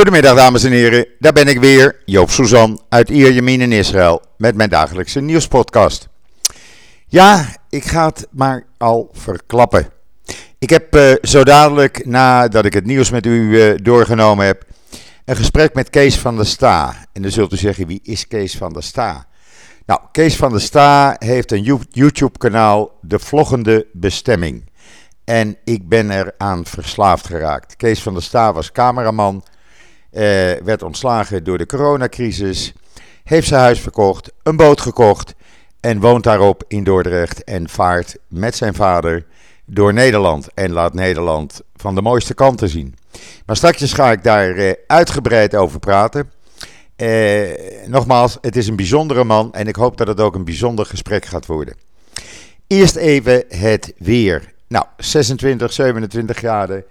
Goedemiddag dames en heren, daar ben ik weer, Joop Suzan uit Ierjemien in Israël met mijn dagelijkse nieuwspodcast. Ja, ik ga het maar al verklappen. Ik heb uh, zo dadelijk, nadat ik het nieuws met u uh, doorgenomen heb, een gesprek met Kees van der Sta. En dan zult u zeggen, wie is Kees van der Sta? Nou, Kees van der Sta heeft een YouTube-kanaal, De Vloggende Bestemming. En ik ben eraan verslaafd geraakt. Kees van der Sta was cameraman uh, werd ontslagen door de coronacrisis, heeft zijn huis verkocht, een boot gekocht en woont daarop in Dordrecht en vaart met zijn vader door Nederland en laat Nederland van de mooiste kanten zien. Maar straks ga ik daar uh, uitgebreid over praten. Uh, nogmaals, het is een bijzondere man en ik hoop dat het ook een bijzonder gesprek gaat worden. Eerst even het weer. Nou, 26, 27 graden.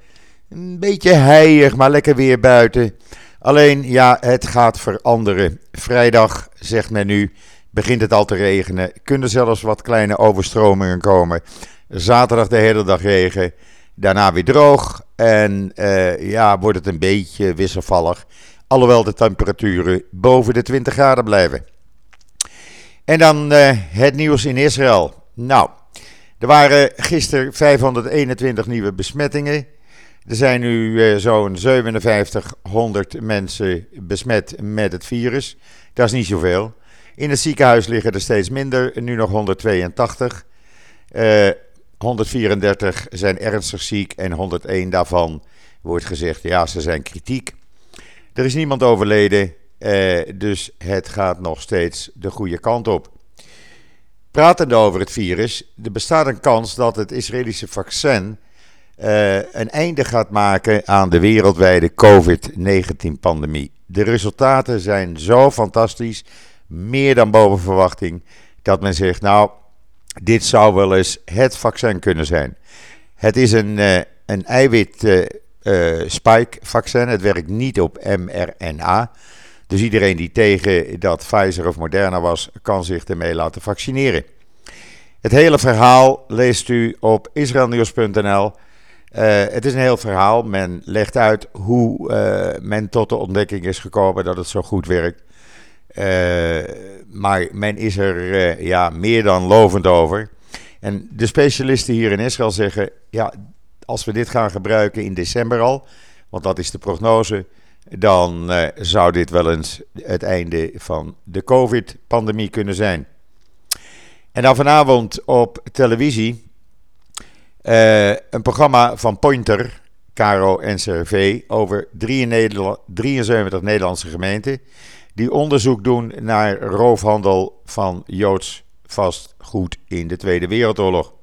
Een beetje heilig, maar lekker weer buiten. Alleen, ja, het gaat veranderen. Vrijdag, zegt men nu, begint het al te regenen. Kunnen zelfs wat kleine overstromingen komen. Zaterdag de hele dag regen. Daarna weer droog. En uh, ja, wordt het een beetje wisselvallig. Alhoewel de temperaturen boven de 20 graden blijven. En dan uh, het nieuws in Israël. Nou, er waren gisteren 521 nieuwe besmettingen. Er zijn nu eh, zo'n 5700 mensen besmet met het virus. Dat is niet zoveel. In het ziekenhuis liggen er steeds minder, nu nog 182. Uh, 134 zijn ernstig ziek en 101 daarvan wordt gezegd, ja, ze zijn kritiek. Er is niemand overleden, uh, dus het gaat nog steeds de goede kant op. Pratende over het virus, er bestaat een kans dat het Israëlische vaccin uh, een einde gaat maken aan de wereldwijde COVID-19-pandemie. De resultaten zijn zo fantastisch, meer dan boven verwachting, dat men zegt: Nou, dit zou wel eens het vaccin kunnen zijn. Het is een, uh, een eiwit uh, spike-vaccin. Het werkt niet op mRNA. Dus iedereen die tegen dat Pfizer of Moderna was, kan zich ermee laten vaccineren. Het hele verhaal leest u op israelnieuws.nl. Uh, het is een heel verhaal. Men legt uit hoe uh, men tot de ontdekking is gekomen dat het zo goed werkt. Uh, maar men is er ja, meer dan lovend over. En de specialisten hier in Israël zeggen: ja, als we dit gaan gebruiken in december al, want dat is de prognose, dan zou dit wel eens het einde van de COVID-pandemie kunnen zijn. En dan vanavond op televisie uh, een programma van Pointer, Caro NCRV, over 73 Nederlandse gemeenten die onderzoek doen naar roofhandel van Joods vastgoed in de Tweede Wereldoorlog.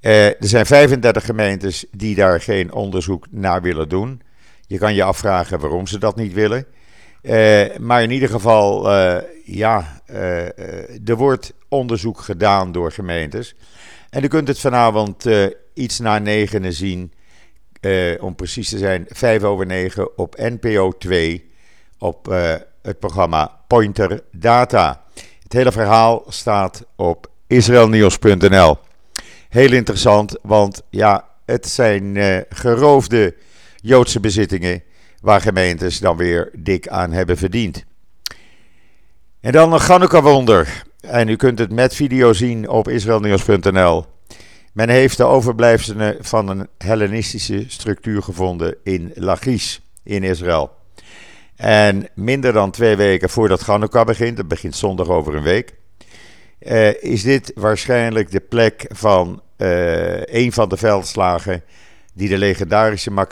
Uh, er zijn 35 gemeentes die daar geen onderzoek naar willen doen. Je kan je afvragen waarom ze dat niet willen. Uh, maar in ieder geval, ja, er wordt onderzoek gedaan door gemeentes. En u kunt het vanavond uh, iets na negenen zien, uh, om precies te zijn, 5 over 9 op NPO 2 op uh, het programma Pointer Data. Het hele verhaal staat op israelnieuws.nl. Heel interessant, want ja, het zijn geroofde Joodse bezittingen waar gemeentes dan weer dik aan hebben verdiend. En dan een Chanukka-wonder. En u kunt het met video zien op israelnieuws.nl. Men heeft de overblijfselen van een Hellenistische structuur gevonden in Lachish in Israël. En minder dan twee weken voordat Hanukkah begint, dat begint zondag over een week, uh, is dit waarschijnlijk de plek van uh, een van de veldslagen die de legendarische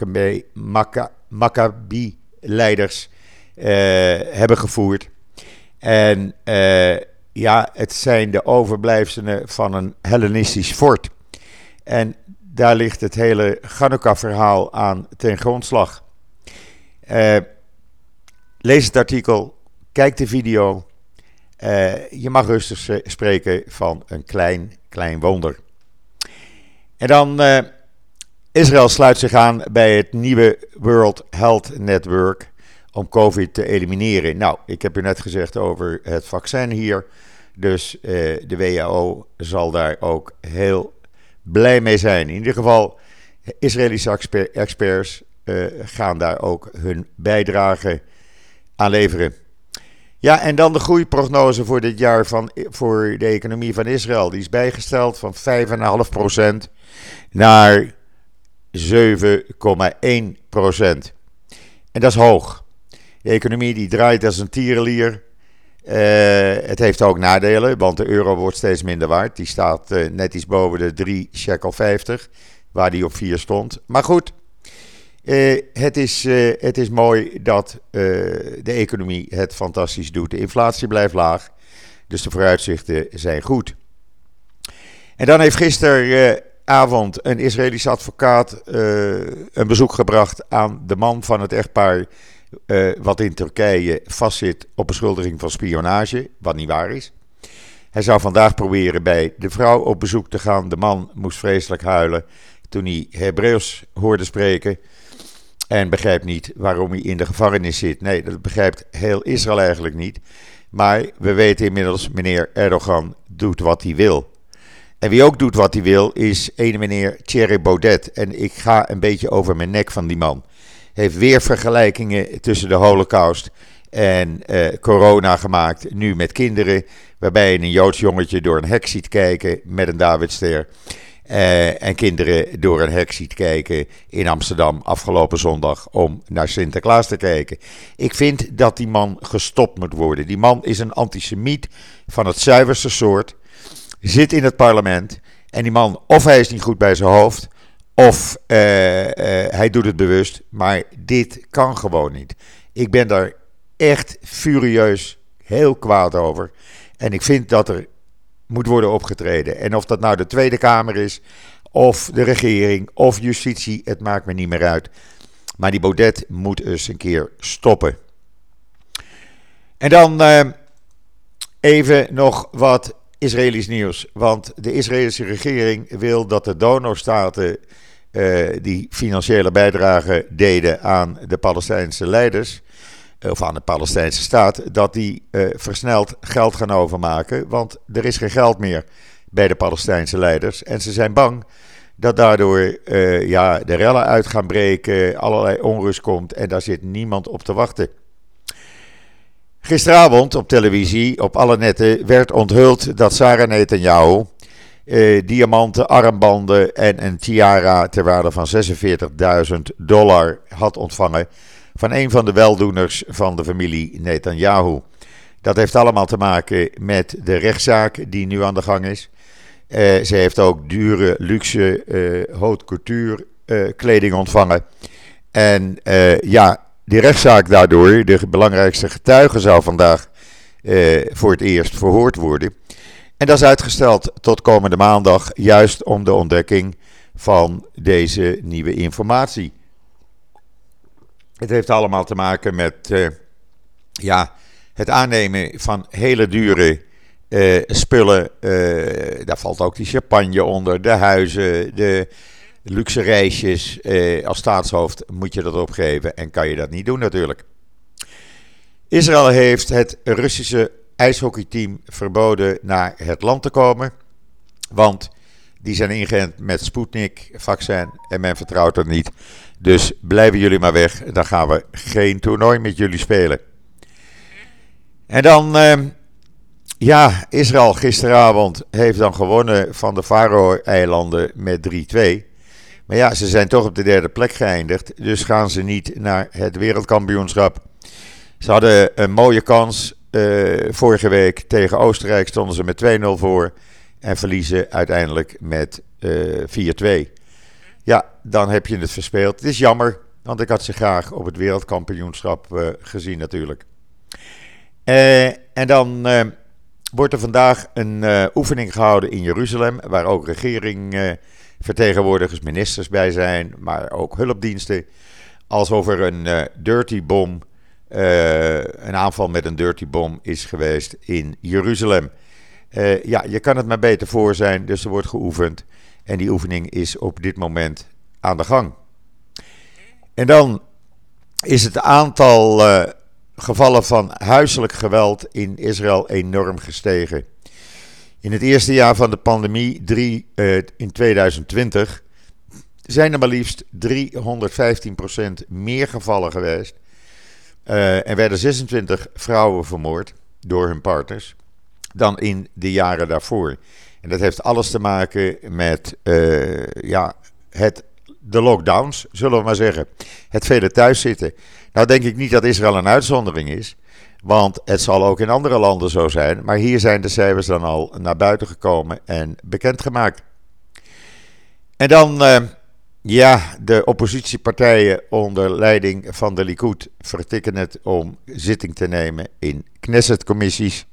Maccabi-leiders uh, hebben gevoerd. En ja, het zijn de overblijfselen van een Hellenistisch fort. En daar ligt het hele Chanukka-verhaal aan ten grondslag. Uh, lees het artikel, kijk de video. Uh, je mag rustig spreken van een klein, klein wonder. En dan, uh, Israël sluit zich aan bij het nieuwe World Health Network om COVID te elimineren. Nou, ik heb u net gezegd over het vaccin hier. Dus uh, de WHO zal daar ook heel blij mee zijn. In ieder geval, Israëlische experts gaan daar ook hun bijdrage aan leveren. Ja, en dan de groeiprognose voor dit jaar van, voor de economie van Israël. Die is bijgesteld van 5,5% naar 7,1%. En dat is hoog. De economie die draait als een tierenlier. Uh, het heeft ook nadelen, want de euro wordt steeds minder waard. Die staat uh, net iets boven de 3 shekel 50, waar die op 4 stond. Maar goed, uh, het, is, het is mooi dat de economie het fantastisch doet. De inflatie blijft laag, dus de vooruitzichten zijn goed. En dan heeft gisteravond een Israëlische advocaat een bezoek gebracht aan de man van het echtpaar uh, wat in Turkije vastzit op beschuldiging van spionage, wat niet waar is. Hij zou vandaag proberen bij de vrouw op bezoek te gaan. De man moest vreselijk huilen toen hij Hebreeuws hoorde spreken. En begrijpt niet waarom hij in de gevangenis zit. Nee, dat begrijpt heel Israël eigenlijk niet. Maar we weten inmiddels, meneer Erdogan doet wat hij wil. En wie ook doet wat hij wil, is ene meneer Thierry Baudet. En ik ga een beetje over mijn nek van die man heeft weer vergelijkingen tussen de Holocaust en uh, corona gemaakt. Nu met kinderen, waarbij je een Joods jongetje door een hek ziet kijken met een Davidster. Uh, en kinderen door een hek ziet kijken in Amsterdam afgelopen zondag om naar Sinterklaas te kijken. Ik vind dat die man gestopt moet worden. Die man is een antisemiet van het zuiverste soort. Zit in het parlement. En die man, of hij is niet goed bij zijn hoofd, of uh, hij doet het bewust, maar dit kan gewoon niet. Ik ben daar echt furieus, heel kwaad over. En ik vind dat er moet worden opgetreden. En of dat nou de Tweede Kamer is, of de regering, of justitie, het maakt me niet meer uit. Maar die Baudet moet eens een keer stoppen. En dan uh, even nog wat Israëlisch nieuws. Want de Israëlische regering wil dat de donorstaten uh, die financiële bijdrage deden aan de Palestijnse leiders, eh, of aan de Palestijnse staat, dat die uh, versneld geld gaan overmaken. Want er is geen geld meer bij de Palestijnse leiders. En ze zijn bang dat daardoor ja, de rellen uit gaan breken, allerlei onrust komt en daar zit niemand op te wachten. Gisteravond op televisie, op alle netten, werd onthuld dat Sarah Netanyahu, eh, diamanten, armbanden en een tiara ter waarde van 46.000 dollar had ontvangen van een van de weldoeners van de familie Netanyahu. Dat heeft allemaal te maken met de rechtszaak die nu aan de gang is. Uh, ze heeft ook dure, luxe, uh, haute couture uh, kleding ontvangen. En ja, die rechtszaak daardoor, de belangrijkste getuige zou vandaag voor het eerst verhoord worden. En dat is uitgesteld tot komende maandag, juist om de ontdekking van deze nieuwe informatie. Het heeft allemaal te maken met uh, ja, het aannemen van hele dure uh, spullen. Uh, daar valt ook die champagne onder, de huizen, de luxe reisjes. als staatshoofd moet je dat opgeven en kan je dat niet doen natuurlijk. Israël heeft het Russische ijshockeyteam verboden naar het land te komen. Want die zijn ingeënt met Sputnik-vaccin en men vertrouwt er niet. Dus blijven jullie maar weg. Dan gaan we geen toernooi met jullie spelen. En dan, uh, ja, Israël gisteravond heeft dan gewonnen van de Faroe-eilanden met 3-2. Maar ja, ze zijn toch op de derde plek geëindigd. Dus gaan ze niet naar het wereldkampioenschap. Ze hadden een mooie kans uh, vorige week tegen Oostenrijk stonden ze met 2-0 voor. En verliezen uiteindelijk met uh, 4-2. Ja, dan heb je het verspeeld. Het is jammer, want ik had ze graag op het wereldkampioenschap uh, gezien natuurlijk. En dan wordt er vandaag een oefening gehouden in Jeruzalem. Waar ook regeringvertegenwoordigers, ministers bij zijn. Maar ook hulpdiensten. Alsof er een dirty bom uh, een aanval met een dirty bom is geweest in Jeruzalem. Uh, ja, je kan het maar beter voor zijn, dus er wordt geoefend. En die oefening is op dit moment aan de gang. En dan is het aantal gevallen van huiselijk geweld in Israël enorm gestegen. In het eerste jaar van de pandemie, drie, in 2020, zijn er maar liefst 315% meer gevallen geweest. Uh, en werden 26 vrouwen vermoord door hun partners dan in de jaren daarvoor. En dat heeft alles te maken met uh, ja, het, de lockdowns, zullen we maar zeggen. Het vele thuiszitten. Nou denk ik niet dat Israël een uitzondering is. Want het zal ook in andere landen zo zijn. Maar hier zijn de cijfers dan al naar buiten gekomen en bekendgemaakt. En dan, uh, ja, de oppositiepartijen onder leiding van de Likud vertikken het om zitting te nemen in Knesset-commissies.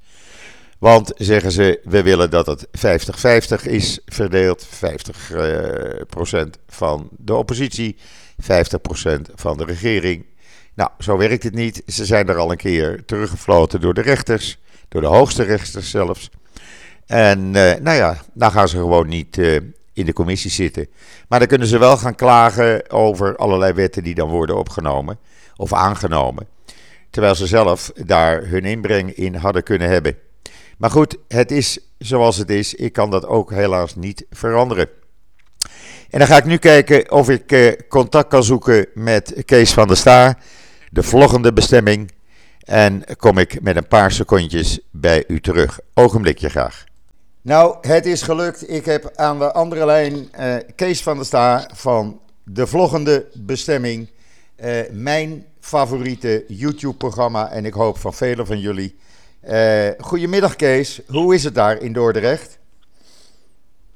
Want zeggen ze, we willen dat het 50-50 is verdeeld. 50% uh, van de oppositie, 50% van de regering. Nou, zo werkt het niet. Ze zijn er al een keer teruggefloten door de rechters, door de hoogste rechters zelfs. En uh, nou ja, dan gaan ze gewoon niet uh, in de commissie zitten. Maar dan kunnen ze wel gaan klagen over allerlei wetten die dan worden opgenomen of aangenomen. Terwijl ze zelf daar hun inbreng in hadden kunnen hebben. Maar goed, het is zoals het is. Ik kan dat ook helaas niet veranderen. En dan ga ik nu kijken of ik uh, contact kan zoeken met Kees van der Staar, de vloggende bestemming. En kom ik met een paar secondjes bij u terug. Ogenblikje graag. Nou, het is gelukt. Ik heb aan de andere lijn uh, Kees van der Staar van de vloggende bestemming. Uh, mijn favoriete YouTube-programma en ik hoop van velen van jullie. Uh, goedemiddag Kees, hoe is het daar in Dordrecht?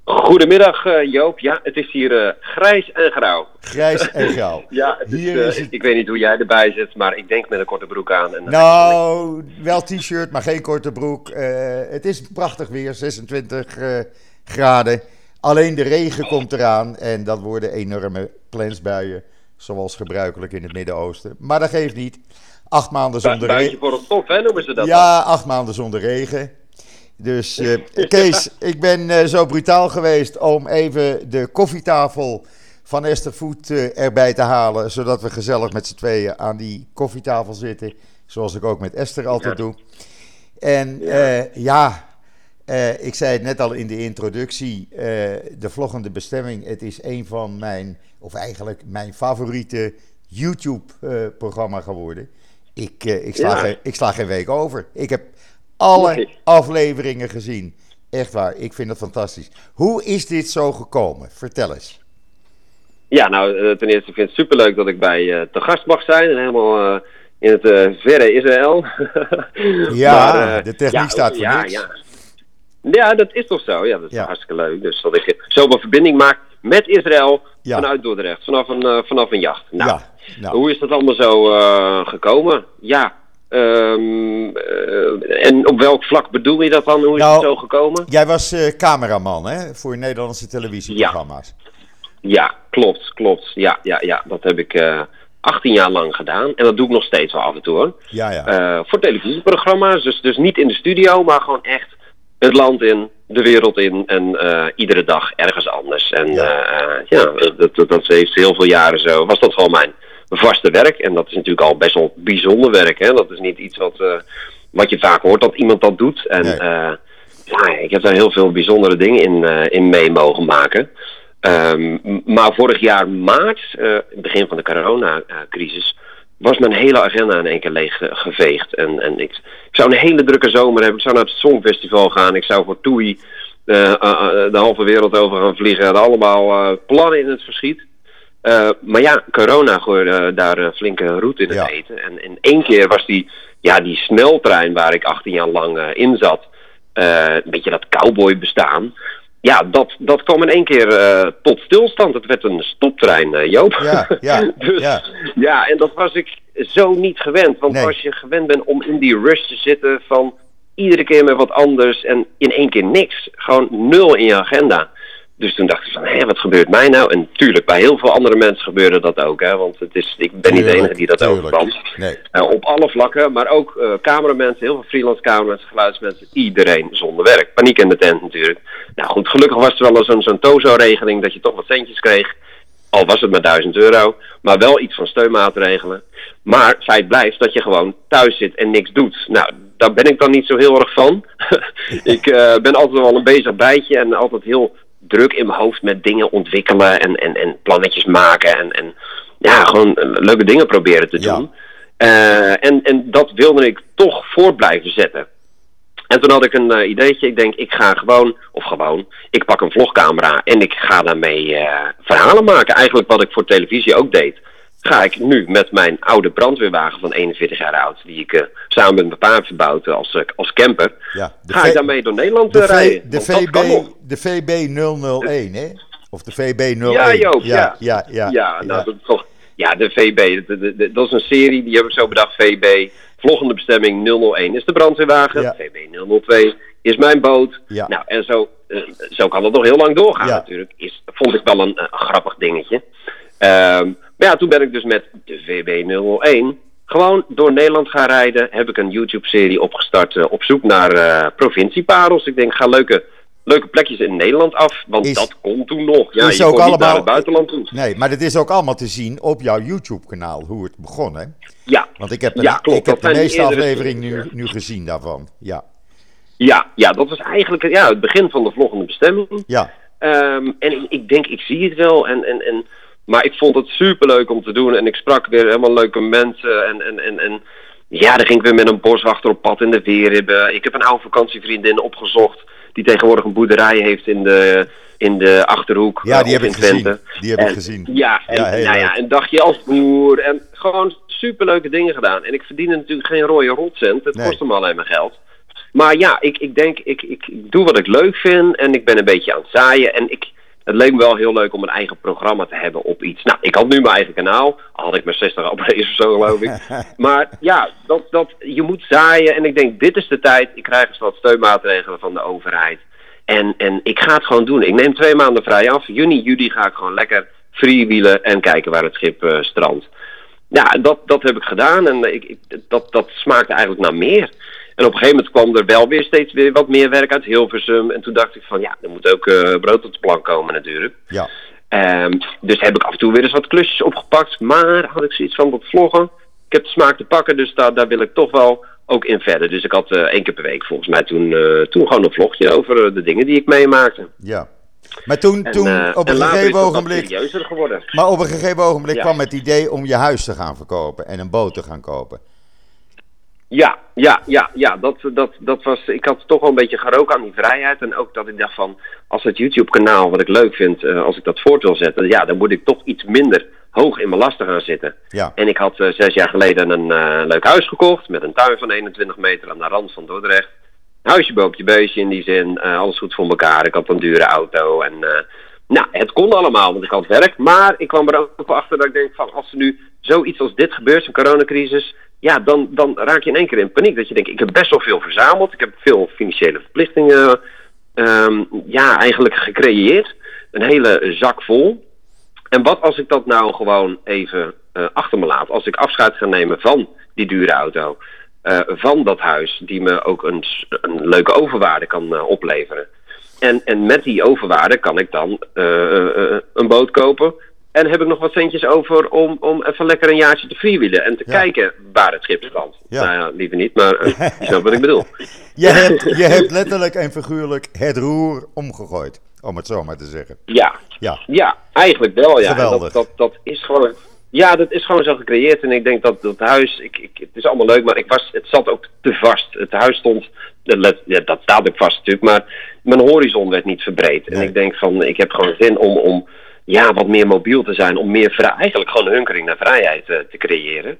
Goedemiddag uh, Joop, ja het is hier uh, grijs en grauw. Grijs en grauw. ja, het hier is, is het... ik weet niet hoe jij erbij zit, maar ik denk met een korte broek aan. En nou, wel t-shirt, maar geen korte broek. het is prachtig weer, 26 graden. Alleen de regen komt eraan en dat worden enorme plensbuien, zoals gebruikelijk in het Midden-Oosten. Maar dat geeft niet. Acht maanden zonder regen. voor het stof, hè, noemen ze dat. Ja, dan. acht maanden zonder regen. Dus uh, Kees, ik ben uh, zo brutaal geweest om even de koffietafel van Esther Voet uh, erbij te halen. Zodat we gezellig met z'n tweeën aan die koffietafel zitten. Zoals ik ook met Esther altijd ja. doe. En ja, ik zei het net al in de introductie. de vloggende bestemming. Het is een van mijn, of eigenlijk mijn favoriete YouTube-programma geworden. Ik, ik, sla ja. geen, ik sla geen week over. Ik heb alle nee. afleveringen gezien. Echt waar, ik vind het fantastisch. Hoe is dit zo gekomen? Vertel eens. Ja, nou, uh, ten eerste vind ik het superleuk dat ik bij uh, te gast mag zijn. En helemaal in het verre Israël. ja, maar, de techniek ja, staat voor ja, niks. Ja. ja, dat is toch zo. Ja, dat is hartstikke leuk. Dus dat ik zoveel verbinding maak met Israël vanuit Dordrecht. Vanaf een, vanaf een jacht. Nou, ja. Nou. Hoe is dat allemaal zo gekomen? Ja. Um, uh, en op welk vlak bedoel je dat dan? Hoe is nou, het zo gekomen? Jij was uh, cameraman hè, voor Nederlandse televisieprogramma's. Ja. ja, klopt, klopt. Ja, ja, ja. dat heb ik 18 jaar lang gedaan. En dat doe ik nog steeds wel af en toe hoor. Ja, ja. voor televisieprogramma's. Dus, dus niet in de studio, maar gewoon echt het land in, de wereld in en uh, iedere dag ergens anders. En ja, uh, ja dat, dat, dat heeft heel veel jaren zo. Was dat gewoon mijn vaste werk. En dat is natuurlijk al best wel bijzonder werk. Hè? Dat is niet iets wat, uh, wat je vaak hoort dat iemand dat doet. En nee. ja, ik heb daar heel veel bijzondere dingen in, in mee mogen maken. Um, maar vorig jaar maart, begin van de coronacrisis was mijn hele agenda in één keer leeg geveegd. En, en ik, ik zou een hele drukke zomer hebben. Ik zou naar het Songfestival gaan. Ik zou voor uh, de halve wereld over gaan vliegen. Allemaal uh, plannen in het verschiet. Maar ja, corona gooide daar een flinke route in het Ja. eten. En in één keer was die, ja, die sneltrein waar ik 18 jaar lang in zat. een beetje dat cowboy bestaan ja, dat, dat kwam in één keer tot stilstand. Het werd een stoptrein, Joop. Ja, ja, dus, ja. ja, en dat was ik zo niet gewend. Want Nee. als je gewend bent om in die rush te zitten van iedere keer met wat anders en in één keer niks. Gewoon nul in je agenda. Dus toen dacht ik van, hé, wat gebeurt mij nou? En tuurlijk, bij heel veel andere mensen gebeurde dat ook. Hè, want het is, ik ben niet de enige die dat overkwam. Nee. Uh, op alle vlakken, maar ook uh, cameramensen, heel veel freelance cameramensen, geluidsmensen, iedereen zonder werk. Paniek in de tent natuurlijk. Nou goed, gelukkig was er wel zo'n zo'n TOZO-regeling dat je toch wat centjes kreeg. Al was het maar 1000 euro, maar wel iets van steunmaatregelen. Maar feit blijft dat je gewoon thuis zit en niks doet. Nou, daar ben ik dan niet zo heel erg van. ik uh, ben altijd wel een bezig bijtje en altijd heel druk in mijn hoofd met dingen ontwikkelen en, en, en plannetjes maken. En, en ja, gewoon eh, leuke dingen proberen te Ja. doen. Eh, en, en dat wilde ik toch voort blijven zetten. En toen had ik een eh, ideetje. Ik denk, ik ga gewoon, of gewoon, ik pak een vlogcamera en ik ga daarmee verhalen maken. Eigenlijk wat ik voor televisie ook deed. Ga ik nu met mijn oude brandweerwagen van 41 jaar oud, die ik eh, samen met mijn pa heb verbouwd eh, als, eh, als camper, Ja, ga V- ik daarmee door Nederland de, rijden. de, dat VB, de VB 001, hè? Of de VB 01. Ja, Joop, ja. ja. Ja, ja, Ja, nou, Dat, ja de VB, dat is een serie, die heb ik zo bedacht, VB. Volgende bestemming 001 is de brandweerwagen. VB 002 is mijn boot. Nou, en zo, zo kan het nog heel lang doorgaan natuurlijk. Is, vond ik wel een, grappig dingetje. Ehm, maar ja, toen ben ik dus met de VB 001 gewoon door Nederland gaan rijden. Heb ik een YouTube-serie opgestart eh, op zoek naar eh provincieparels. Ik denk, ga leuke, leuke plekjes in Nederland af, want Is- dat kon toen nog. Ja, is je ook kon niet naar allemaal- het buitenland toe. Nee, maar dit is ook allemaal te zien op jouw YouTube-kanaal, hoe het begon, hè? Ja, Want ik heb, de- Ja, klopt, ik heb dat de meeste aflevering nu, nu gezien daarvan. Ja, Ja, ja, dat was eigenlijk ja, het begin van de vloggende bestemming. ja, Ehm, en ik, ik denk, ik zie het wel. En, en, en, maar ik vond het superleuk om te doen. En ik sprak weer helemaal leuke mensen. En, en, en, en ja, dan ging ik weer met een boswachter op pad in de Weerhibben. Ik heb een oude vakantievriendin opgezocht. Die tegenwoordig een boerderij heeft in de, in de Achterhoek. ja eh, die of heb ik Twente. gezien. Die heb ik gezien. Ja, en, Ja, nou leuk. ja, een dagje als boer. En gewoon superleuke dingen gedaan. En ik verdiende natuurlijk geen rode rotcent. Het Nee. kostte me alleen maar geld. Maar ja, ik, ik denk, ik, ik, ik doe wat ik leuk vind. En ik ben een beetje aan het zaaien. En ik, het leek me wel heel leuk om een eigen programma te hebben op iets. Nou, ik had nu mijn eigen kanaal. Al had ik maar 60 abonnees of zo, geloof ik. maar ja, dat, dat, je moet zaaien. En ik denk, dit is de tijd. Ik krijg eens wat steunmaatregelen van de overheid. En, en ik ga het gewoon doen. Ik neem twee maanden vrij af. Juni, juli ga ik gewoon lekker freewheelen en kijken waar het schip eh, strandt. Ja, dat, dat heb ik gedaan en ik, ik, dat, dat smaakte eigenlijk naar meer. En op een gegeven moment kwam er wel weer steeds weer wat meer werk uit Hilversum. En toen dacht ik van ja, er moet ook eh, brood op de plank komen natuurlijk. Ja, Ehm, dus heb ik af en toe weer eens wat klusjes opgepakt. Maar had ik zoiets van dat vloggen. Ik heb de smaak te pakken, dus daar, daar wil ik toch wel ook in verder. Dus ik had eh, één keer per week volgens mij toen, eh, toen gewoon een vlogje over de dingen die ik meemaakte. ja. Maar toen, En, toen op en een gegeven ogenblik... serieuzer geworden. Maar op een gegeven ogenblik Ja. kwam het idee om je huis te gaan verkopen en een boot te gaan kopen. Ja, ja, ja, ja. Dat, dat, dat was, ik had toch wel een beetje geroken aan die vrijheid. En ook dat ik dacht van, als het YouTube-kanaal wat ik leuk vind, eh, als ik dat voort wil zetten, ja, dan moet ik toch iets minder hoog in mijn lasten gaan zitten. Ja, En ik had eh, zes jaar geleden een eh, leuk huis gekocht met een tuin van 21 meter aan de rand van Dordrecht. Huisje, boompje, beestje in die zin. alles goed voor elkaar. Ik had een dure auto. En nou, het kon allemaal, want ik had werk. Maar ik kwam er ook achter dat ik denk van als er nu zoiets als dit gebeurt, zo'n coronacrisis. Ja, dan, dan raak je in één keer in paniek. Dat je denkt, ik heb best wel veel verzameld. Ik heb veel financiële verplichtingen ehm, ja, eigenlijk gecreëerd. Een hele zak vol. En wat als ik dat nou gewoon even eh, achter me laat? Als ik afscheid ga nemen van die dure auto, eh, van dat huis, die me ook een, een leuke overwaarde kan eh, opleveren. En, en met die overwaarde kan ik dan een boot kopen. En heb ik nog wat centjes over om, om even lekker een jaartje te freewheelen en te Ja. kijken waar het schip strandt. Ja. Nou ja, liever niet, maar eh, je snapt wat ik bedoel. je hebt, je hebt letterlijk en figuurlijk het roer omgegooid, om het zo maar te zeggen. Ja, Ja, Ja, eigenlijk wel, ja. Geweldig. Dat, dat, dat is gewoon... Ja, dat is gewoon zo gecreëerd. En ik denk dat dat huis... Ik, ik, het is allemaal leuk, maar ik was, het zat ook te vast. Het huis stond... Dat, let- ja, dat staat ook vast natuurlijk, maar mijn horizon werd niet verbreed. En Nee. ik denk van, ik heb gewoon zin om, om ja, wat meer mobiel te zijn. Om meer vrij, eigenlijk gewoon een hunkering naar vrijheid eh, te creëren.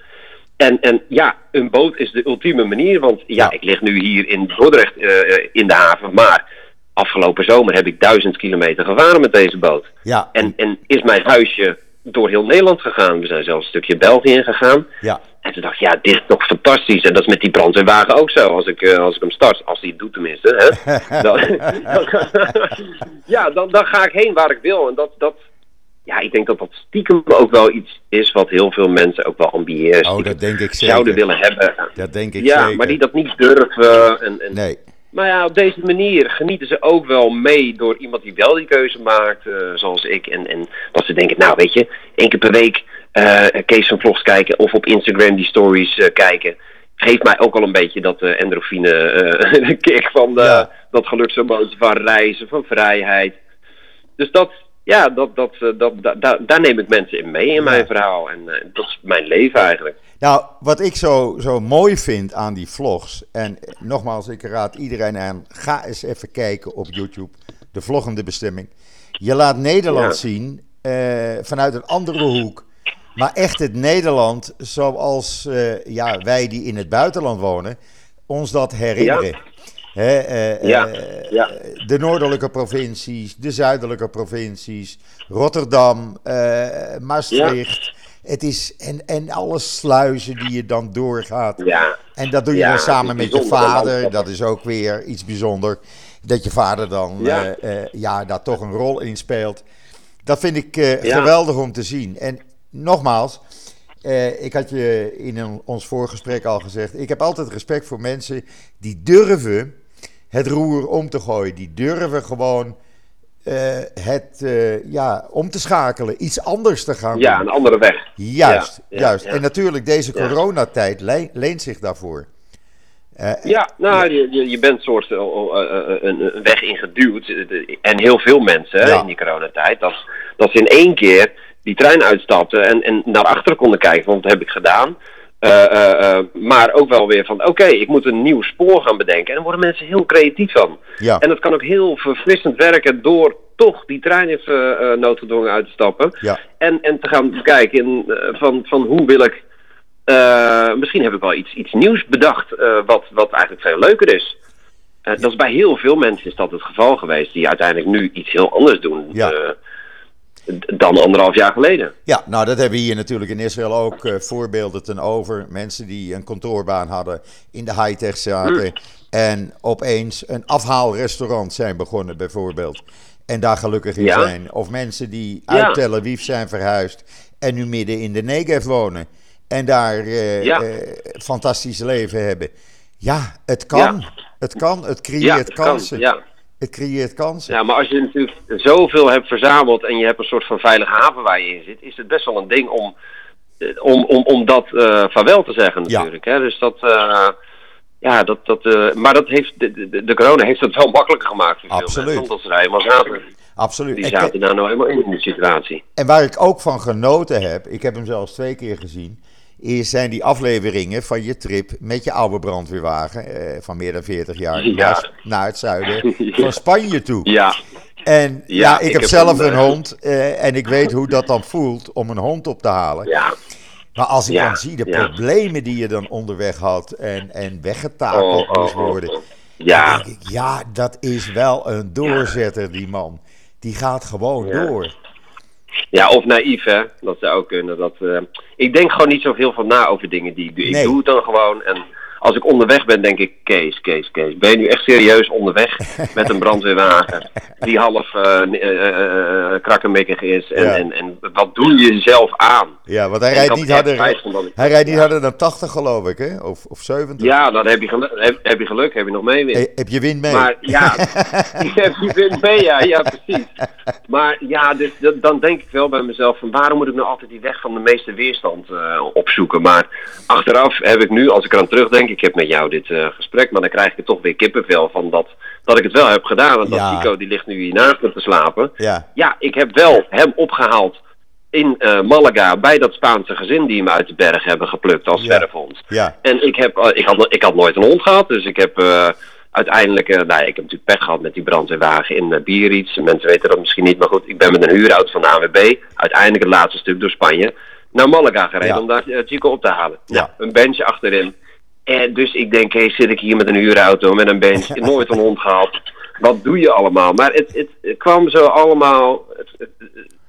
En, en ja, een boot is de ultieme manier. Want ja, Ja. ik lig nu hier in Dordrecht eh, eh, in de haven. Maar afgelopen zomer heb ik duizend kilometer gevaren met deze boot. ja, En, en is mijn huisje door heel Nederland gegaan. We zijn zelfs een stukje België ingegaan. ja, En toen dacht ik, ja, dit is toch fantastisch. En dat is met die brandweerwagen ook zo. Als ik, als ik hem start, als hij het doet tenminste. Hè? dan, ja, dan, dan ga ik heen waar ik wil. En dat, dat, ja, ik denk dat dat stiekem ook wel iets is wat heel veel mensen ook wel ambiëren. Oh, dat denk ik zouden zeker. willen hebben. Dat denk ik ja, zeker. maar die dat niet durven. En, en, Nee, maar ja, op deze manier genieten ze ook wel mee door iemand die wel die keuze maakt, eh, zoals ik. En, en dat ze denken, nou weet je, één keer per week eh Kees van Vlogs kijken of op Instagram die stories eh, kijken. Geeft mij ook al een beetje dat eh endorfine kick van de, Ja. dat geluk zo'n bootje van reizen, van vrijheid. dus dat, ja, dat, dat, eh, dat, da- da- daar neem ik mensen in mee in mijn verhaal. En eh, dat is mijn leven eigenlijk. Nou, wat ik zo, zo mooi vind aan die vlogs, en eh, nogmaals, ik raad iedereen aan, ga eens even kijken op YouTube, de vloggende bestemming. Je laat Nederland Ja. zien vanuit een andere hoek, maar echt het Nederland zoals ja, wij die in het buitenland wonen, ons dat herinneren. Eh, Ja, eh, ja. De noordelijke provincies, de zuidelijke provincies, Rotterdam, eh, Maastricht. Het is, en, en alle sluizen die je dan doorgaat. Ja, En dat doe je dan samen met je vader. Dat is ook weer iets bijzonders. Dat je vader dan Ja. ja, daar toch een rol in speelt. Dat vind ik geweldig om te zien. En nogmaals, ik had je in een- ons voorgesprek al gezegd. Ik heb altijd respect voor mensen die durven het roer om te gooien. Die durven gewoon eh, het eh, ja, om te schakelen. Iets anders te gaan ja, doen. een andere weg. Juist, Ja, juist. ja. En natuurlijk, deze coronatijd le- leent zich daarvoor. Eh, Ja, nou, Je, je, bent soort eh, een, weg ingeduwd. En heel veel mensen in die coronatijd. Dat, dat ze in één keer die trein uitstapten en, en naar achteren konden kijken. Want dat heb ik gedaan. Eh, eh, eh, maar ook wel weer van, oké, ik moet een nieuw spoor gaan bedenken. En daar worden mensen heel creatief van. ja, En dat kan ook heel verfrissend werken door toch die trein even noodgedwongen uit te stappen. ja, En, en te gaan kijken in, van, van hoe wil ik. misschien heb ik wel iets, iets nieuws bedacht. wat, wat eigenlijk veel leuker is. Dat is bij heel veel mensen is dat het geval geweest. Die uiteindelijk nu iets heel anders doen. Ja. Dan anderhalf jaar geleden. ja, nou dat hebben we hier natuurlijk in Israël ook eh, voorbeelden ten over. Mensen die een kantoorbaan hadden, in de high-tech zaten. Mm. En opeens een afhaalrestaurant zijn begonnen bijvoorbeeld. En daar gelukkig in Ja. zijn. Of mensen die Ja. uit Tel Aviv zijn verhuisd en nu midden in de Negev wonen. En daar Ja. eh, fantastisch leven hebben. Ja, het kan. Het kan. Het creëert kansen. ja. Het creëert kansen. ja, maar als je natuurlijk zoveel hebt verzameld. en je hebt een soort van veilige haven waar je in zit. is het best wel een ding om. eh, om, om, om dat eh vaarwel te zeggen, Ja. natuurlijk. Hè? Dus dat. eh, ja, dat, dat, maar dat heeft, de, de, de corona heeft het wel makkelijker gemaakt voor veel Absoluut. mensen. Omdat ze daar helemaal zaten. Absoluut. Die En zaten daar nou helemaal in, in de situatie. En waar ik ook van genoten heb, ik heb hem zelfs twee keer gezien, is, zijn die afleveringen van je trip met je oude brandweerwagen eh, van meer dan 40 jaar Ja. naar, naar het zuiden Ja. van Spanje toe. Ja, En ja, Ja, ik, ik heb heb zelf een, een eh, hond eh, en ik weet hoe dat dan voelt om een hond op te halen. ja. Maar als ik Ja, dan zie de ja. problemen die je dan onderweg had en, en weggetakeld Oh, oh, moest oh, worden, oh. dan Ja, denk ik, ja, dat is wel een doorzetter, die man. Die gaat gewoon Ja. door. Ja, of naïef, hè. Dat zou ook kunnen. Dat, eh, ik denk gewoon niet zoveel van na over dingen die ik doe. Ik doe het dan gewoon. En als ik onderweg ben, denk ik, Kees, Kees, Kees. Ben je nu echt serieus onderweg met een brandweerwagen die half eh eh, eh, krakkemikkig is? En, Ja. en, en wat doe je zelf aan? Ja, want hij rijdt niet harder. ik- Hij rijdt niet Ja. harder dan 80, geloof ik, hè? Of, of 70. Ja, dan heb je geluk, heb, heb je, geluk, heb je nog mee. Hey, heb je wind mee? Maar ja, je hebt je wind mee, ja, ja, precies. Maar ja, dus, dat- dan denk ik wel bij mezelf van waarom moet ik nou altijd die weg van de meeste weerstand opzoeken. Maar achteraf heb ik nu, als ik eraan terugdenk, ik heb met jou dit eh, gesprek, maar dan krijg ik toch weer kippenvel van dat, dat ik het wel heb gedaan. Dat Ja. Chico, die ligt nu hier naast me te slapen. Ja, Ja, ik heb wel hem opgehaald in eh, Malaga bij dat Spaanse gezin die hem uit de berg hebben geplukt als Ja. ja, En ik, heb, eh, ik, had, ik had nooit een hond gehad, dus ik heb uiteindelijk, nou ja, ik heb natuurlijk pech gehad met die brandweerwagen in Biarritz. Mensen weten dat misschien niet, maar goed, ik ben met een huurauto van de AWB, uiteindelijk het laatste stuk door Spanje, naar Malaga gereden Ja. om daar Chico op te halen. Ja. Nou, een bench achterin. En dus ik denk, hé, zit ik hier met een huurauto, met een bench, nooit een hond gehad. Wat doe je allemaal? Maar het, het, het kwam zo allemaal. het-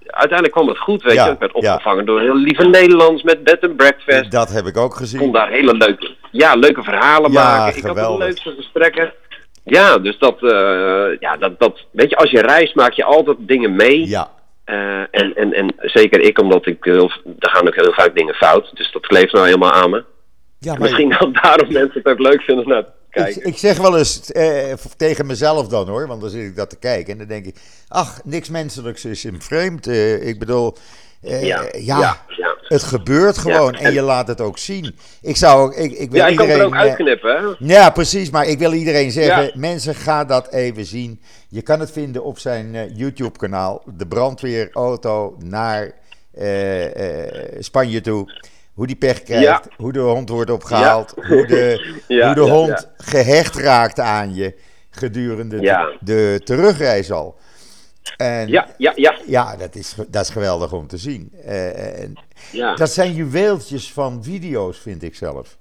uiteindelijk kwam het goed, weet Ja, je. Ik werd ja. opgevangen door heel lieve Nederlands met bed and breakfast dat heb ik ook kon gezien. daar hele leuke, ja, leuke verhalen Ja, maken. Ik had de leukste gesprekken. Ja, dus dat, eh, ja, dat, dat, weet je, als je reist maak je altijd dingen mee. Ja, Eh, en, en, en zeker ik, omdat ik, heel, er gaan ook heel vaak dingen fout. Dus dat kleeft nou helemaal aan me. Ja Misschien dat daarom mensen het ook leuk vinden naar te ik, kijken. ik zeg wel eens eh, tegen mezelf dan hoor, want dan zit ik dat te kijken en dan denk ik, ach, niks menselijks is in vreemd. Eh, ik bedoel, eh, ja, ja, ja. Het gebeurt gewoon Ja, en, en- je laat het ook zien. Ik zou ook, ik, ik wil Ja, ik kan iedereen... het er ook eh, uitknippen, hè? Ja, precies. Maar ik wil iedereen zeggen, mensen, ga dat even zien. Je kan het vinden op zijn eh, YouTube-kanaal. De brandweerauto naar Spanje toe. Hoe die pech krijgt, hoe de hond wordt opgehaald, hoe de, hoe de hond gehecht raakt aan je gedurende de, de terugreis al. En Ja, ja, ja. ja, dat, is, dat is geweldig om te zien. Eh, en ja. dat zijn juweeltjes van video's, vind ik zelf.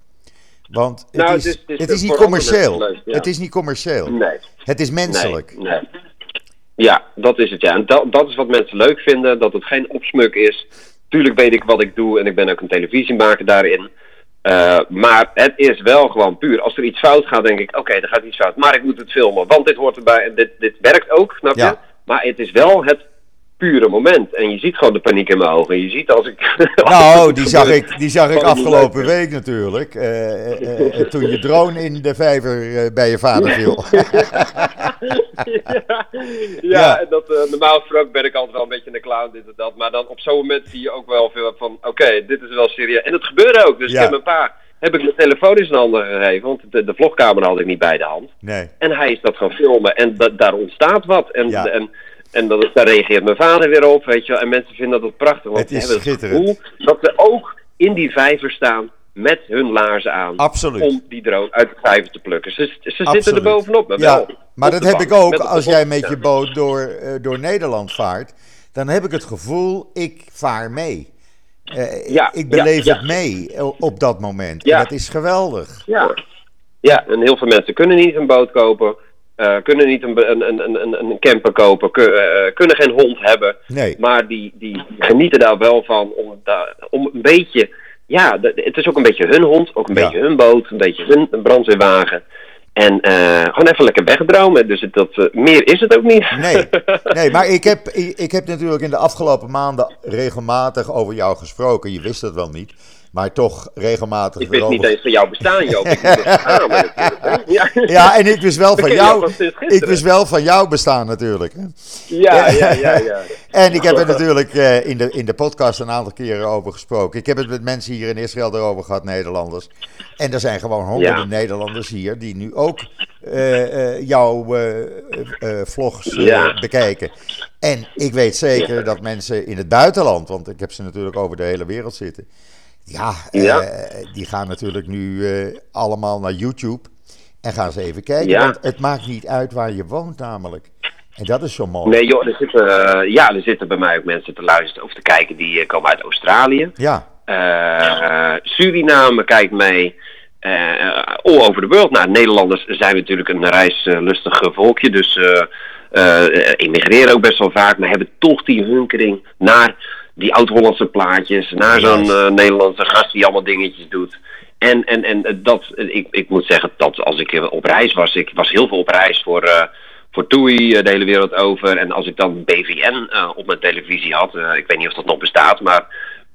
Want het, Nou, is, het is- het is het is niet commercieel. mensen leuk, ja. Het is niet commercieel. Nee. Het is menselijk. Nee, nee. Ja, dat is het ja. En dat, dat is wat mensen leuk vinden, dat het geen opsmuk is. Tuurlijk weet ik wat ik doe en ik ben ook een televisiemaker daarin. Eh, maar het is wel gewoon puur. Als er iets fout gaat, denk ik, oké, er gaat iets fout. Maar ik moet het filmen, want dit hoort erbij en dit, dit werkt ook, snap je? Ja. Maar het is wel het pure moment. En je ziet gewoon de paniek in mijn ogen. Je ziet als ik... Nou, die zag ik, die zag ik afgelopen week natuurlijk. eh, eh, eh, toen je drone in de vijver bij je vader viel. ja, ja, Ja. en dat, normaal gesproken ben ik altijd wel een beetje een clown, dit en dat. Maar dan op zo'n moment zie je ook wel veel van, oké, dit is wel serieus. En het gebeurde ook. Dus Ja. ik heb mijn pa, heb ik mijn telefoon in zijn handen gegeven, want de, de vlogcamera had ik niet bij de hand. Nee. En hij is dat gaan filmen en da- daar ontstaat wat. En, Ja. en, en dat, daar reageert mijn vader weer op, weet je wel. En mensen vinden dat prachtig, want Het is hebben het gevoel dat ze ook in die vijver staan met hun laarzen aan. Absoluut. Om die drone uit de vijver te plukken. Ze, ze zitten er bovenop. Maar Ja, wel maar dat heb bank, ik ook als jij met je boot door, eh, door Nederland vaart. Dan heb ik het gevoel, ik vaar mee. Eh, Ja, ik beleef ja, het mee op dat moment. Ja. En dat is geweldig. Ja. ja, en heel veel mensen kunnen niet een boot kopen. Eh, kunnen niet een, een, een, een, een camper kopen. ku- eh, kunnen geen hond hebben. Nee. Maar die, die genieten daar wel van om, daar, om een beetje... Ja, de- het is ook een beetje hun hond. Ook een Ja. beetje hun boot. Een beetje hun brandweerwagen. En eh, gewoon even lekker wegdromen. Dus het, dat, eh, meer is het ook niet. Nee, nee maar ik heb, ik, ik heb natuurlijk in de afgelopen maanden regelmatig over jou gesproken. Je wist dat wel niet, maar toch regelmatig Ik wist niet eens van jouw bestaan, Joop. Ik. Ja. Ja, en ik wist wel van jou jou. Ik wist wel van jou bestaan natuurlijk. Ja, ja, ja, ja. En ik heb er natuurlijk eh, in, de, in de podcast een aantal keren over gesproken. Ik heb het met mensen hier in Israël erover gehad, Nederlanders. En er zijn gewoon honderden Ja. Nederlanders hier die nu ook eh, jouw vlogs bekijken. En ik weet zeker dat mensen in het buitenland, want ik heb ze natuurlijk over de hele wereld zitten. Ja, eh, die gaan natuurlijk nu eh, allemaal naar YouTube en gaan ze even kijken. Ja. Want het maakt niet uit waar je woont namelijk. En dat is zo mooi. Nee joh, er zitten, eh, ja, er zitten bij mij ook mensen te luisteren of te kijken die komen uit Australië. Ja, Suriname kijkt mee. All over the world. Nou, Nederlanders zijn natuurlijk een reislustig volkje. Dus eh, emigreren ook best wel vaak. Maar hebben toch die hunkering naar die oud-Hollandse plaatjes. Naar zo'n eh, Nederlandse gast die allemaal dingetjes doet. En, en, en dat, ik, ik moet zeggen dat als ik eh, op reis was, ik was heel veel op reis voor, eh voor TUI eh, de hele wereld over. En als ik dan BVN eh, op mijn televisie had, eh, ik weet niet of dat nog bestaat, maar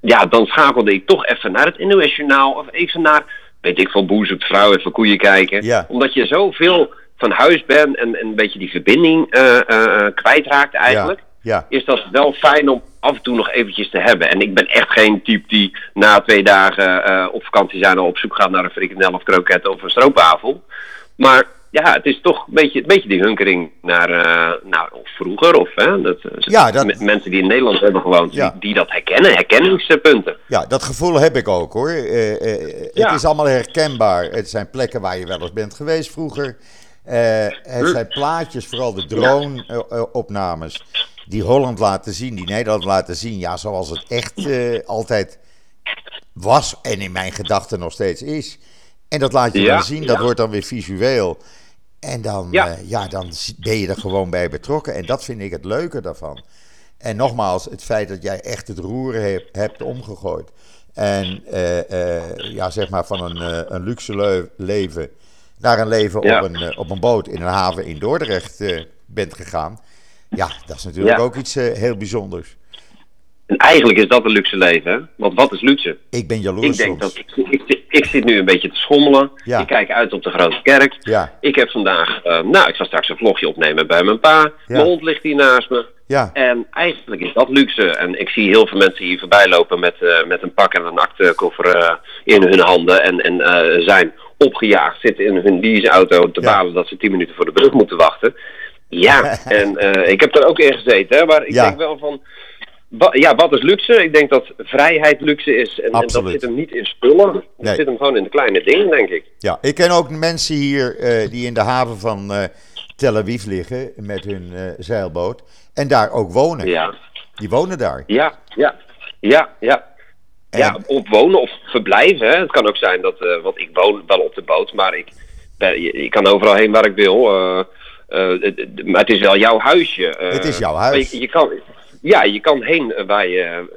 ja, dan schakelde ik toch even naar het NOS Journaal of even naar, weet ik veel, Boer zoekt vrouw, even koeien kijken. Ja. Omdat je zoveel van huis bent en, en een beetje die verbinding eh, eh, eh, kwijtraakt eigenlijk ja. Is dat wel fijn om af en toe nog eventjes te hebben. En ik ben echt geen type die na twee dagen eh, op vakantie zijn al op zoek gaat naar een frikandel of kroket of een stroopwafel. Maar ja, het is toch een beetje, een beetje die hunkering naar, eh, nou, of vroeger. Of hè, dat, eh, Ja, dat- m- mensen die in Nederland hebben gewoond, Ja. die, die dat herkennen, herkenningspunten. Ja, dat gevoel heb ik ook hoor. Eh, eh, Ja. Het is allemaal herkenbaar. Het zijn plekken waar je wel eens bent geweest vroeger. Eh, het zijn plaatjes, vooral de drone-opnames, die Holland laten zien, die Nederland laten zien. Ja, zoals het echt eh, altijd was en in mijn gedachten nog steeds is. En dat laat je Ja, dan zien, dat ja. wordt dan weer visueel. En dan, Ja. ja. ja, dan ben je er gewoon bij betrokken. En dat vind ik het leuke daarvan. En nogmaals, het feit dat jij echt het roer hebt, hebt omgegooid. En eh, eh, ja, zeg maar van een, eh, een luxe leven naar een leven op, een, eh, op een boot in een haven in Dordrecht eh, bent gegaan. Ja, dat is natuurlijk Ja. ook iets eh, heel bijzonders. En eigenlijk is dat een luxe leven, hè? Want wat is luxe? Ik ben jaloers Ik denk soms. dat ik, ik, zit- ik zit nu een beetje te schommelen. Ja. Ik kijk uit op de grote kerk. Ja, Ik heb vandaag, eh, nou, ik zal straks een vlogje opnemen bij mijn pa. Mijn hond ligt hier naast me. Ja. En eigenlijk is dat luxe. En ik zie heel veel mensen hier voorbij lopen met, eh, met een pak en een aktekoffer uh, in hun handen. En, en zijn opgejaagd, zitten in hun leaseauto te Ja. balen dat ze 10 minuten voor de brug moeten wachten. Ja, en eh, ik heb er ook in gezeten, hè, maar ik Ja. denk wel van. ja, wat is luxe? Ik denk dat vrijheid luxe is. En, en dat zit hem niet in spullen. Dat Nee. zit hem gewoon in de kleine dingen, denk ik. Ja, ik ken ook mensen hier eh, die in de haven van eh, Tel Aviv liggen met hun zeilboot. En daar ook wonen. Ja, Die wonen daar. ja, ja, ja, ja. Ja, op wonen of verblijven. Hè. Het kan ook zijn dat, want ik woon wel op de boot, maar ik, ben, ik kan overal heen waar ik wil. Eh, maar het is wel jouw huisje. eh. Het is jouw huis. Je, je kan, ja, je kan heen waar je,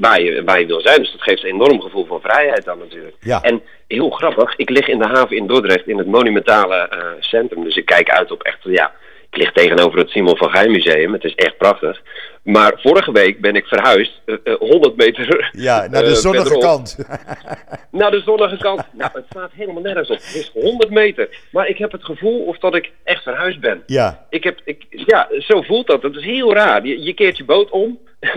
waar, je, waar je wil zijn. Dus dat geeft een enorm gevoel van vrijheid dan natuurlijk. Ja. En heel grappig, ik lig in de haven in Dordrecht in het monumentale eh, centrum. Dus ik kijk uit op echt, ja, ik lig tegenover het Simon van Gijn Museum. Het is echt prachtig. Maar vorige week ben ik verhuisd, eh, eh, 100 meter Ja, naar de eh, zonnige verderop. kant. Naar de zonnige kant. Nou, het staat helemaal nergens op. Het is 100 meter. Maar ik heb het gevoel of dat ik echt verhuisd ben. ja, Ik heb, ik, ja, zo voelt dat. Dat is heel raar. Je, je keert je boot om.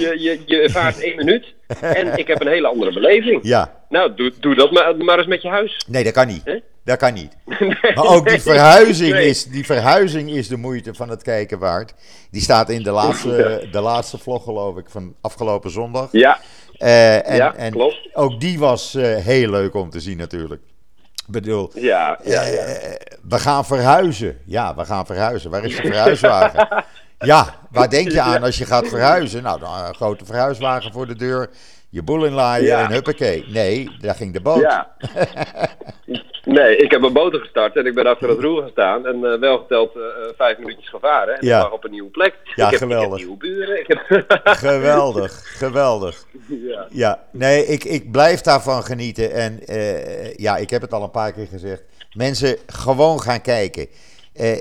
je, je, je vaart één minuut. En ik heb een hele andere beleving. ja. Nou, doe, doe dat maar, maar eens met je huis. Nee, dat kan niet. Hè? Dat kan niet. Nee, Maar ook die verhuizing, nee. is, die verhuizing is de moeite van het kijken waard. Die staat in de laatste, de laatste vlog, geloof ik, van afgelopen zondag. Ja, Eh, en, Ja, en klopt. ook die was eh, heel leuk om te zien natuurlijk. Ik bedoel, ja, ja, ja. eh, we gaan verhuizen. Ja, we gaan verhuizen. Waar is de verhuiswagen? Ja, waar denk je aan als je gaat verhuizen? Nou, dan een grote verhuiswagen voor de deur, je boel inlaaien Ja. en huppakee. Nee, daar ging de boot. Ja. Nee, ik heb een motor gestart en ik ben achter het roer gestaan en eh, wel geteld eh, eh, vijf minuutjes gevaren. En Ja. ik lag op een nieuwe plek. Ja, ik heb, geweldig. Ik heb nieuwe buren. Ik heb... Geweldig, geweldig. ja. Ja, nee, ik, ik blijf daarvan genieten. En ja, ik heb het al een paar keer gezegd. Mensen gewoon gaan kijken. Eh,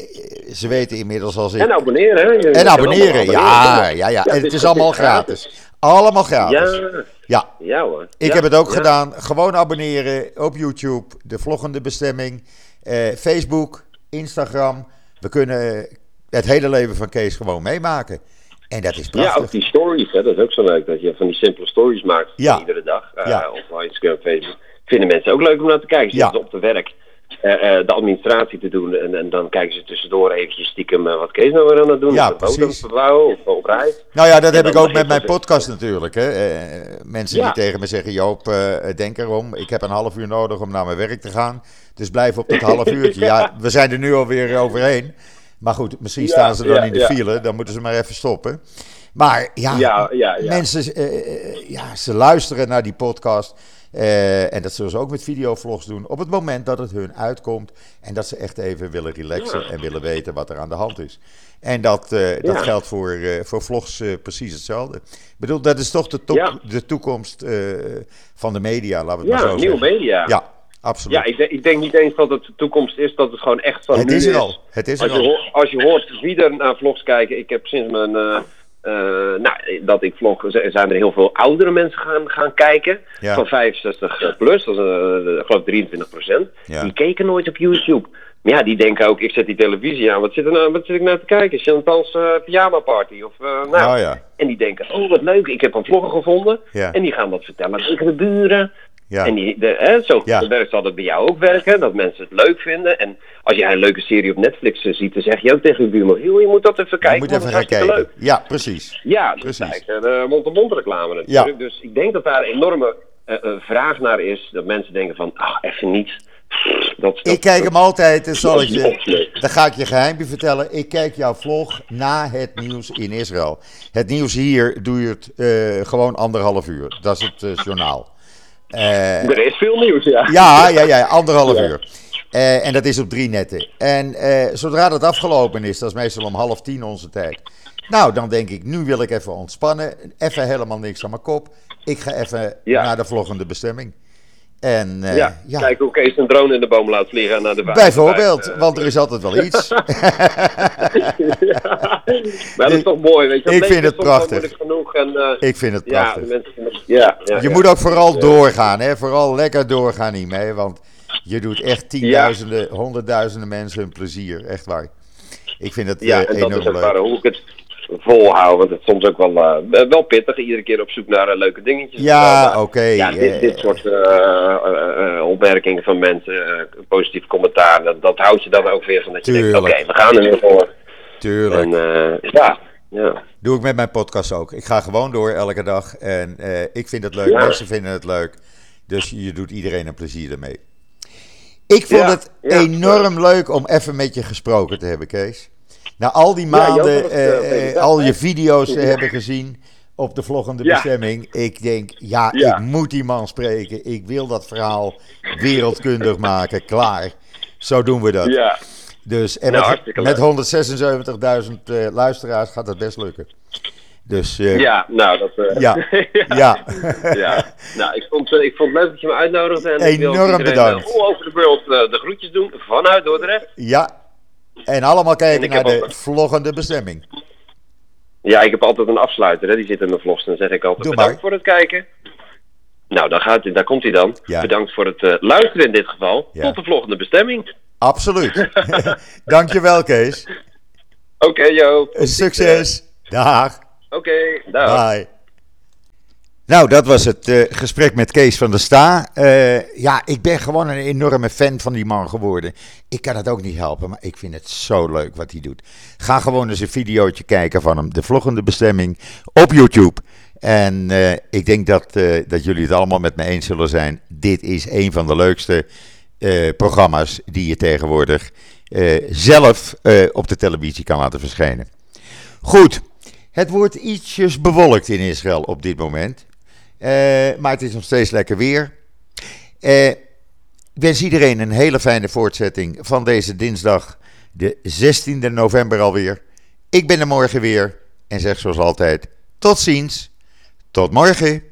ze weten inmiddels als ik. En abonneren, hè? En abonneren, ja, ja, ja. En het is allemaal gratis. Allemaal gratis. Ja, Ja, ja hoor. ik Ja, heb het ook ja. gedaan. Gewoon abonneren op YouTube, de vloggende bestemming, eh, Facebook, Instagram. We kunnen het hele leven van Kees gewoon meemaken. En dat is Ja, prachtig. ook die stories, hè? dat is ook zo leuk. Dat je van die simpele stories maakt Ja. iedere dag. Ja. Of op Instagram, Facebook. Vinden mensen ook leuk om naar te kijken. Ze Ja. op de werk de administratie te doen. En, en dan kijken ze tussendoor eventjes stiekem eh, wat Kees nou weer aan het doen. Ja, precies. of op reis. Nou ja, dat heb ik ook met mijn podcast natuurlijk. Hè. Eh, mensen Ja. die tegen me zeggen: Joop, eh, denk erom. Ik heb een half uur nodig om naar mijn werk te gaan. Dus blijf op dat half uurtje. Ja, we zijn er nu alweer overheen. Maar goed, misschien Ja, staan ze dan in de file. Dan moeten ze maar even stoppen. Maar ja, mensen, eh, ja, ze luisteren naar die podcast. Eh, en dat zullen ze ook met videovlogs doen. Op het moment dat het hun uitkomt. En dat ze echt even willen relaxen. Ja. En willen weten wat er aan de hand is. En dat, eh, dat Ja. geldt voor, eh, voor vlogs precies hetzelfde. Ik bedoel, dat is toch de, to- Ja. de toekomst van de media, laten we het maar Ja, zo nieuwe zeggen. media. Ja, absoluut. Ja, ik, denk- ik denk niet eens dat het de toekomst is, dat het gewoon echt van het nu is er al. Het is Als er je, al. hoort, als je hoort wie er naar vlogs kijken, ik heb sinds mijn, eh, eh, nou, dat ik vlog, zijn er heel veel oudere mensen gaan, gaan kijken. Ja. Van 65 plus, dat is uh, ik geloof 23 procent. Ja. Die keken nooit op YouTube. Maar ja, die denken ook, ik zet die televisie aan, wat zit, er nou, wat zit ik nou te kijken? Chantal's eh pyjama party of, eh, nou. Nou ja, En die denken, oh wat leuk, ik heb een vlogger gevonden. En die gaan wat vertellen tegen de buren. Ja. En die, de, hè, zo Ja. werkt zal het bij jou ook werken, dat mensen het leuk vinden. En als jij een leuke serie op Netflix eh, ziet, dan zeg je ook tegen je buurman, je moet dat even je kijken, moet want even dat gaan is kijken. Ja, precies. leuk. Ja, Precies. eigenlijk de mond-to-mond reclame natuurlijk. Dus ik denk dat daar een enorme eh, eh, vraag naar is, dat mensen denken van, ach, even niet. Dat, dat, Ik kijk hem altijd, en zal ik je, dan ga ik je geheimpje vertellen. Ik kijk jouw vlog na het nieuws in Israël. Het nieuws hier duurt eh, gewoon anderhalf uur. Dat is het eh, journaal. Eh, Er is veel nieuws, ja. ja, ja, ja, anderhalf Ja. uur. Eh, en dat is op drie netten. En eh, zodra dat afgelopen is, dat is meestal om half tien onze tijd. Nou, dan denk ik, nu wil ik even ontspannen. Even helemaal niks aan mijn kop. Ik ga even Ja. naar de vloggende bestemming. En eh, ja, ja, kijk hoe Kees een drone in de boom laat vliegen naar de vijf- bijvoorbeeld, eh, want er is altijd wel iets. ja. Maar dat is toch mooi, weet je. Ik vind is het prachtig. genoeg en, eh, ik vind het prachtig. mensen ja, ja, Je moet ook vooral doorgaan, hè? vooral lekker doorgaan hiermee. Want je doet echt tienduizenden, honderdduizenden mensen een plezier. Echt waar. Ik vind het Ja, en dat is enorm ook leuk. waar, hoe ik het, volhouden. Want het is soms ook wel, eh, wel pittig. Iedere keer op zoek naar eh, leuke dingetjes. Ja, oké. Ja, dit, dit soort eh, opmerkingen van mensen, positief commentaar, dat, dat houdt je dan ook weer van dat je denkt, oké, we gaan er weer voor. Tuurlijk. En ja, ja. Doe ik met mijn podcast ook. Ik ga gewoon door elke dag. En ik vind het leuk. Ja. Mensen vinden het leuk. Dus je doet iedereen een plezier ermee. Ik vond Ja, het enorm leuk om even met je gesproken te hebben, Kees. Na al die maanden, eh, eh, eh, al je video's te hebben gezien op de vloggende bestemming. Ik denk, ja, ik moet die man spreken. Ik wil dat verhaal wereldkundig maken. Klaar. Zo doen we dat. ja. Dus, en Nou, met, met leuk. 176.000 eh, luisteraars gaat dat best lukken. Dus Ja, nou, dat... Ja. ja. ja. Nou, ik vond, ik vond het leuk dat je me uitnodigde. En ik wil Enorm bedankt. all over world eh, de groetjes doen vanuit Dordrecht. ja. En allemaal kijken En naar de ook- vloggende bestemming. Ja, ik heb altijd een afsluiter, hè. die zit in mijn vlogs. Dan zeg ik altijd Doe bedankt maar. voor het kijken. Nou, daar, gaat, daar komt hij dan. Ja. Bedankt voor het eh, luisteren in dit geval. Ja. Tot de volgende bestemming. Absoluut. Dankjewel, Kees. Oké, Jo. Succes. Dag. Oké, dag. Bye. Nou, dat was het eh, gesprek met Kees van der Sta. Eh, ja, ik ben gewoon een enorme fan van die man geworden. Ik kan het ook niet helpen, maar ik vind het zo leuk wat hij doet. Ga gewoon eens een videootje kijken van hem, de vloggende bestemming, op YouTube. En eh, ik denk dat, dat jullie het allemaal met me eens zullen zijn. Dit is een van de leukste programma's die je tegenwoordig zelf op de televisie kan laten verschijnen. Goed, het wordt ietsjes bewolkt in Israël op dit moment. Eh, maar het is nog steeds lekker weer. Eh, ik wens iedereen een hele fijne voortzetting van deze dinsdag, de 16e november alweer. Ik ben er morgen weer en zeg zoals altijd: tot ziens, tot morgen.